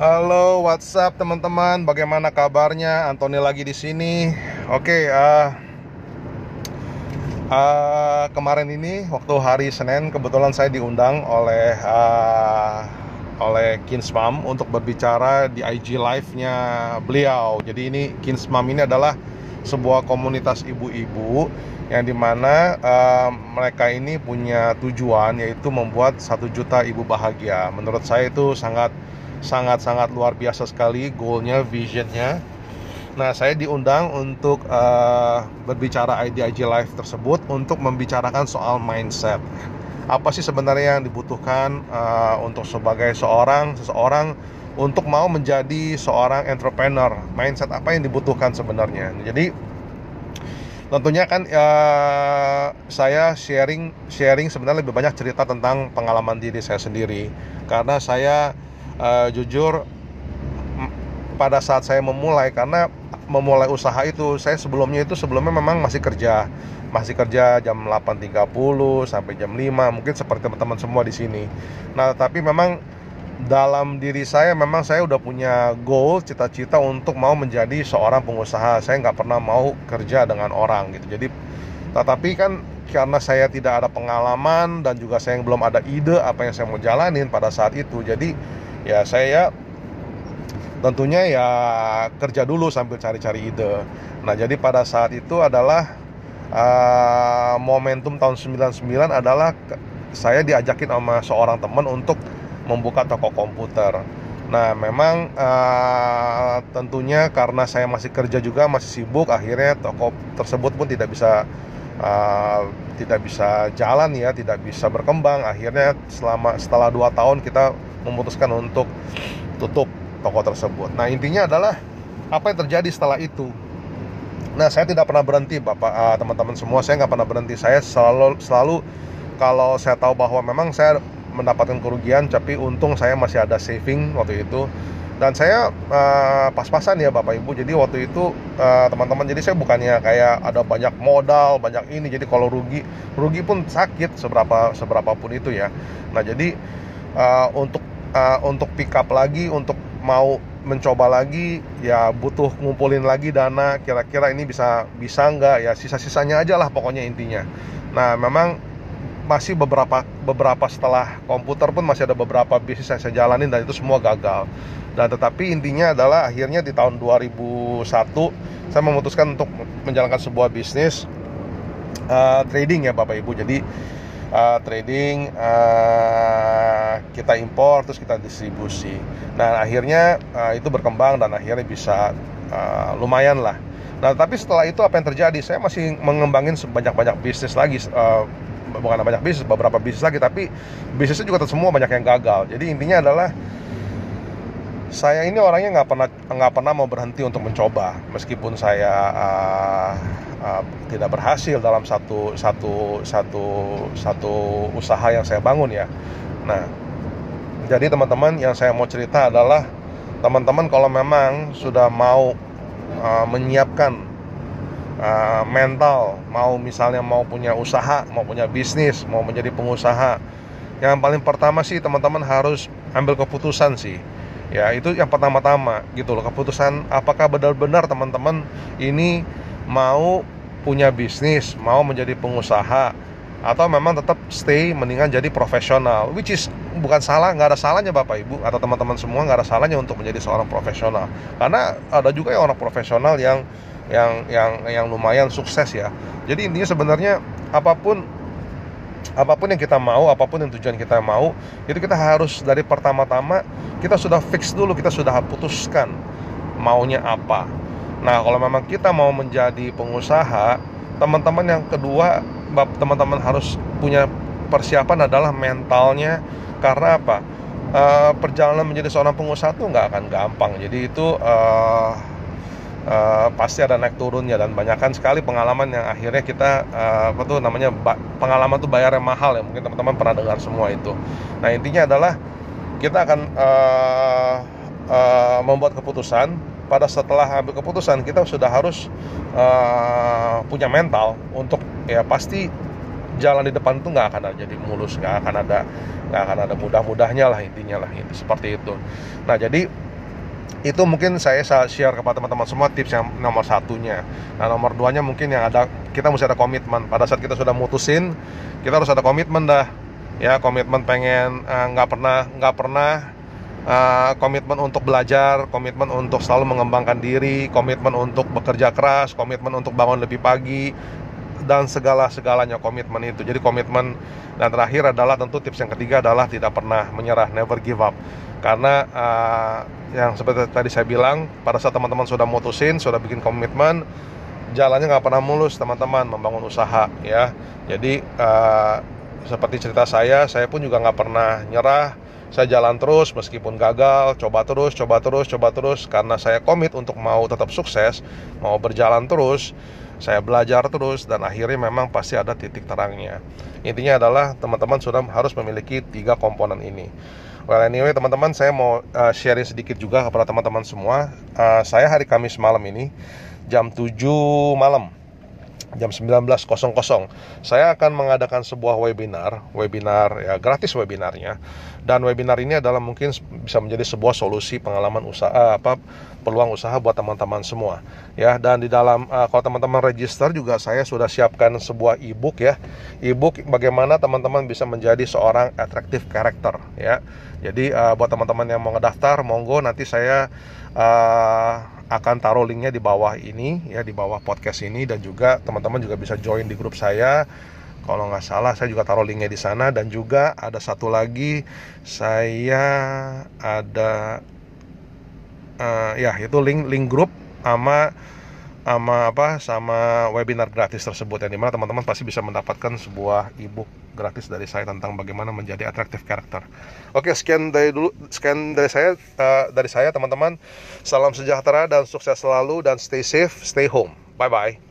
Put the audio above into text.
Halo, WhatsApp teman-teman? Bagaimana kabarnya? Antoni lagi di sini. Oke, uh, uh, kemarin ini waktu hari Senin kebetulan saya diundang oleh uh, oleh Kinsmam untuk berbicara di IG live-nya beliau. Jadi ini Kinsmam ini adalah sebuah komunitas ibu-ibu yang di mana uh, mereka ini punya tujuan yaitu membuat satu juta ibu bahagia. Menurut saya itu sangat sangat-sangat luar biasa sekali goalnya, visionnya. Nah, saya diundang untuk uh, berbicara IDIG Live tersebut untuk membicarakan soal mindset. Apa sih sebenarnya yang dibutuhkan uh, untuk sebagai seorang seseorang untuk mau menjadi seorang entrepreneur? Mindset apa yang dibutuhkan sebenarnya? Jadi tentunya kan uh, saya sharing sharing sebenarnya lebih banyak cerita tentang pengalaman diri saya sendiri karena saya uh, jujur pada saat saya memulai karena memulai usaha itu saya sebelumnya itu sebelumnya memang masih kerja. Masih kerja jam 8.30 sampai jam 5 mungkin seperti teman-teman semua di sini. Nah tapi memang dalam diri saya memang saya udah punya goal cita-cita untuk mau menjadi seorang pengusaha. Saya nggak pernah mau kerja dengan orang gitu. Jadi tetapi kan karena saya tidak ada pengalaman dan juga saya belum ada ide apa yang saya mau jalanin pada saat itu jadi ya saya tentunya ya kerja dulu sambil cari-cari ide. Nah, jadi pada saat itu adalah uh, momentum tahun 99 adalah saya diajakin sama seorang teman untuk membuka toko komputer. Nah, memang uh, tentunya karena saya masih kerja juga masih sibuk, akhirnya toko tersebut pun tidak bisa uh, tidak bisa jalan ya, tidak bisa berkembang. Akhirnya selama setelah dua tahun kita memutuskan untuk tutup toko tersebut. Nah intinya adalah apa yang terjadi setelah itu. Nah saya tidak pernah berhenti bapak uh, teman-teman semua saya nggak pernah berhenti. Saya selalu selalu kalau saya tahu bahwa memang saya mendapatkan kerugian, tapi untung saya masih ada saving waktu itu. Dan saya uh, pas-pasan ya bapak ibu. Jadi waktu itu uh, teman-teman, jadi saya bukannya kayak ada banyak modal, banyak ini. Jadi kalau rugi, rugi pun sakit seberapa seberapa pun itu ya. Nah jadi uh, untuk uh, untuk pick up lagi untuk mau mencoba lagi ya butuh ngumpulin lagi dana kira-kira ini bisa bisa nggak ya sisa-sisanya aja lah pokoknya intinya nah memang masih beberapa beberapa setelah komputer pun masih ada beberapa bisnis yang saya jalanin dan itu semua gagal. Dan tetapi intinya adalah akhirnya di tahun 2001 saya memutuskan untuk menjalankan sebuah bisnis uh, trading ya Bapak Ibu. Jadi uh, trading uh, kita impor terus kita distribusi. Nah akhirnya uh, itu berkembang dan akhirnya bisa uh, lumayan lah. Nah tapi setelah itu apa yang terjadi? Saya masih mengembangin sebanyak-banyak bisnis lagi uh, bukan banyak bisnis beberapa bisnis lagi tapi bisnisnya juga semua banyak yang gagal jadi intinya adalah saya ini orangnya nggak pernah nggak pernah mau berhenti untuk mencoba meskipun saya uh, uh, tidak berhasil dalam satu satu satu satu usaha yang saya bangun ya. Nah, jadi teman-teman yang saya mau cerita adalah teman-teman kalau memang sudah mau uh, menyiapkan uh, mental, mau misalnya mau punya usaha, mau punya bisnis, mau menjadi pengusaha, yang paling pertama sih teman-teman harus ambil keputusan sih. Ya itu yang pertama-tama gitu loh keputusan apakah benar-benar teman-teman ini mau punya bisnis mau menjadi pengusaha atau memang tetap stay mendingan jadi profesional. Which is bukan salah nggak ada salahnya bapak ibu atau teman-teman semua nggak ada salahnya untuk menjadi seorang profesional. Karena ada juga yang orang profesional yang yang yang yang lumayan sukses ya jadi intinya sebenarnya apa pun apa pun yang kita mau, apa pun yang tujuan kita mau, itu kita harus dari pertama-tama kita sudah fix dulu, kita sudah putuskan maunya apa. Nah, kalau memang kita mau menjadi pengusaha, teman-teman yang kedua, teman-teman harus punya persiapan adalah mentalnya karena apa? Uh, perjalanan menjadi seorang pengusaha itu nggak akan gampang. Jadi itu uh, uh, pasti ada naik turunnya dan banyakkan sekali pengalaman yang akhirnya kita uh, apa tuh namanya pengalaman tuh bayarnya mahal ya. Mungkin teman-teman pernah dengar semua itu. Nah intinya adalah kita akan uh, uh, membuat keputusan. Pada setelah ambil keputusan kita sudah harus uh, punya mental untuk ya pasti jalan di depan itu nggak akan ada jadi mulus nggak akan ada nggak akan ada mudah-mudahnya lah intinya lah itu seperti itu. Nah jadi itu mungkin saya share kepada teman-teman semua tips yang nomor satunya. Nah nomor duanya mungkin yang ada kita mesti ada komitmen. Pada saat kita sudah mutusin kita harus ada komitmen dah. Ya komitmen pengen eh, nggak uh, pernah nggak pernah uh, komitmen untuk belajar komitmen untuk selalu mengembangkan diri komitmen untuk bekerja keras komitmen untuk bangun lebih pagi dan segala segalanya komitmen itu. Jadi komitmen dan terakhir adalah tentu tips yang ketiga adalah tidak pernah menyerah never give up. Karena uh, yang seperti tadi saya bilang pada saat teman-teman sudah mutusin sudah bikin komitmen jalannya nggak pernah mulus teman-teman membangun usaha ya. Jadi uh, seperti cerita saya saya pun juga nggak pernah nyerah saya jalan terus meskipun gagal coba terus coba terus coba terus. Karena saya komit untuk mau tetap sukses mau berjalan terus saya belajar terus dan akhirnya memang pasti ada titik terangnya. Intinya adalah teman-teman sudah harus memiliki tiga komponen ini. Well anyway teman-teman saya mau uh, sharing sedikit juga kepada teman-teman semua. Uh, Saya hari Kamis malam ini jam 7 malam jam 19.00 saya akan mengadakan sebuah webinar webinar ya gratis webinarnya. Dan webinar ini adalah mungkin bisa menjadi sebuah solusi pengalaman usaha apa peluang usaha buat teman-teman semua ya. Dan di dalam uh, kalau teman-teman register juga saya sudah siapkan sebuah ebook ya. Ebook bagaimana teman-teman bisa menjadi seorang attractive character ya. Jadi uh, buat teman-teman yang mau ngedaftar monggo nanti saya uh, akan taruh linknya di bawah ini ya di bawah podcast ini. Dan juga teman-teman juga bisa join di grup saya. Kalau nggak salah saya juga taruh linknya di sana. Dan juga ada satu lagi saya ada uh, ya itu link link grup sama sama apa sama webinar gratis tersebut yang di mana teman-teman pasti bisa mendapatkan sebuah ebook gratis dari saya tentang bagaimana menjadi atraktif karakter. Oke sekian dari dulu sekian dari saya uh, dari saya teman-teman salam sejahtera dan sukses selalu dan stay safe stay home bye bye.